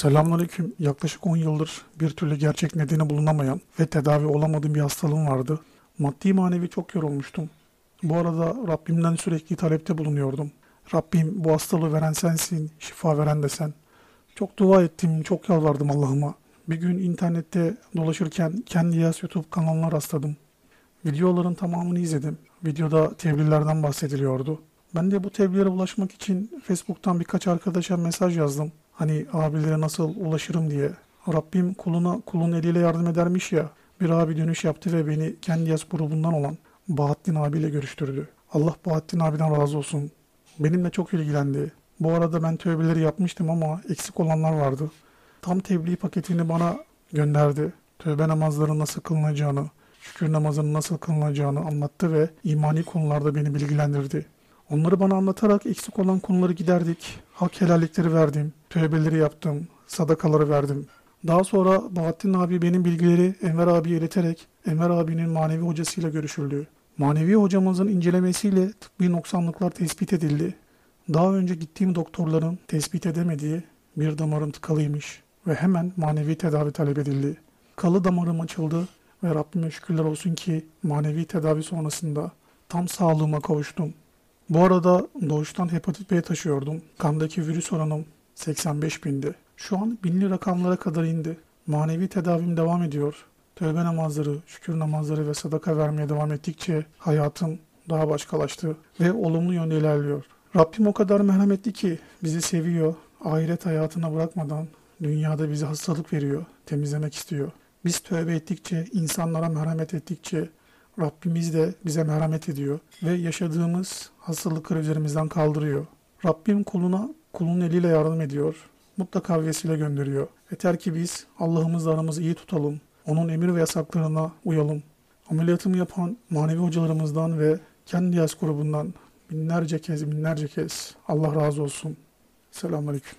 Selamünaleyküm. Yaklaşık 10 yıldır bir türlü gerçek nedeni bulunamayan ve tedavi olamadığım bir hastalığım vardı. Maddi manevi çok yorulmuştum. Bu arada Rabbimden sürekli talepte bulunuyordum. Rabbim bu hastalığı veren sensin, şifa veren de sen. Çok dua ettim, çok yalvardım Allah'ıma. Bir gün internette dolaşırken kendi yaz YouTube kanalına rastladım. Videoların tamamını izledim. Videoda tebliğlerden bahsediliyordu. Ben de bu tebliğlere ulaşmak için Facebook'tan birkaç arkadaşa mesaj yazdım. Hani abilere nasıl ulaşırım diye. Rabbim kuluna kulun eliyle yardım edermiş ya. Bir abi dönüş yaptı ve beni kendi yaz grubundan olan Bahattin abiyle görüştürdü. Allah Bahattin abiden razı olsun. Benimle çok ilgilendi. Bu arada ben tövbeleri yapmıştım ama eksik olanlar vardı. Tam tebliğ paketini bana gönderdi. Tövbe namazları nasıl kılınacağını, şükür namazının nasıl kılınacağını anlattı ve imani konularda beni bilgilendirdi. Onları bana anlatarak eksik olan konuları giderdik. Hak helallikleri verdim. Tövbeleri yaptım. Sadakaları verdim. Daha sonra Bahattin abi benim bilgileri Enver abiye ileterek Enver abinin manevi hocasıyla görüşüldü. Manevi hocamızın incelemesiyle tıbbi noksanlıklar tespit edildi. Daha önce gittiğim doktorların tespit edemediği bir damarım tıkalıymış ve hemen manevi tedavi talep edildi. Kalı damarım açıldı ve Rabbime şükürler olsun ki manevi tedavi sonrasında tam sağlığıma kavuştum. Bu arada doğuştan hepatit B taşıyordum. Kandaki virüs oranım 85 bindi. Şu an binli rakamlara kadar indi. Manevi tedavim devam ediyor. Tövbe namazları, şükür namazları ve sadaka vermeye devam ettikçe hayatım daha başkalaştı ve olumlu yönde ilerliyor. Rabbim o kadar merhametli ki bizi seviyor. Ahiret hayatına bırakmadan dünyada bize hastalık veriyor, temizlemek istiyor. Biz tövbe ettikçe, insanlara merhamet ettikçe Rabbimiz de bize merhamet ediyor ve yaşadığımız hastalıkları üzerimizden kaldırıyor. Rabbim kuluna kulun eliyle yardım ediyor. Mutlaka vesile gönderiyor. Yeter ki biz Allah'ımızla aramızı iyi tutalım. Onun emir ve yasaklarına uyalım. Ameliyatımı yapan manevi hocalarımızdan ve kendi yaz grubundan binlerce kez binlerce kez Allah razı olsun. Selamünaleyküm.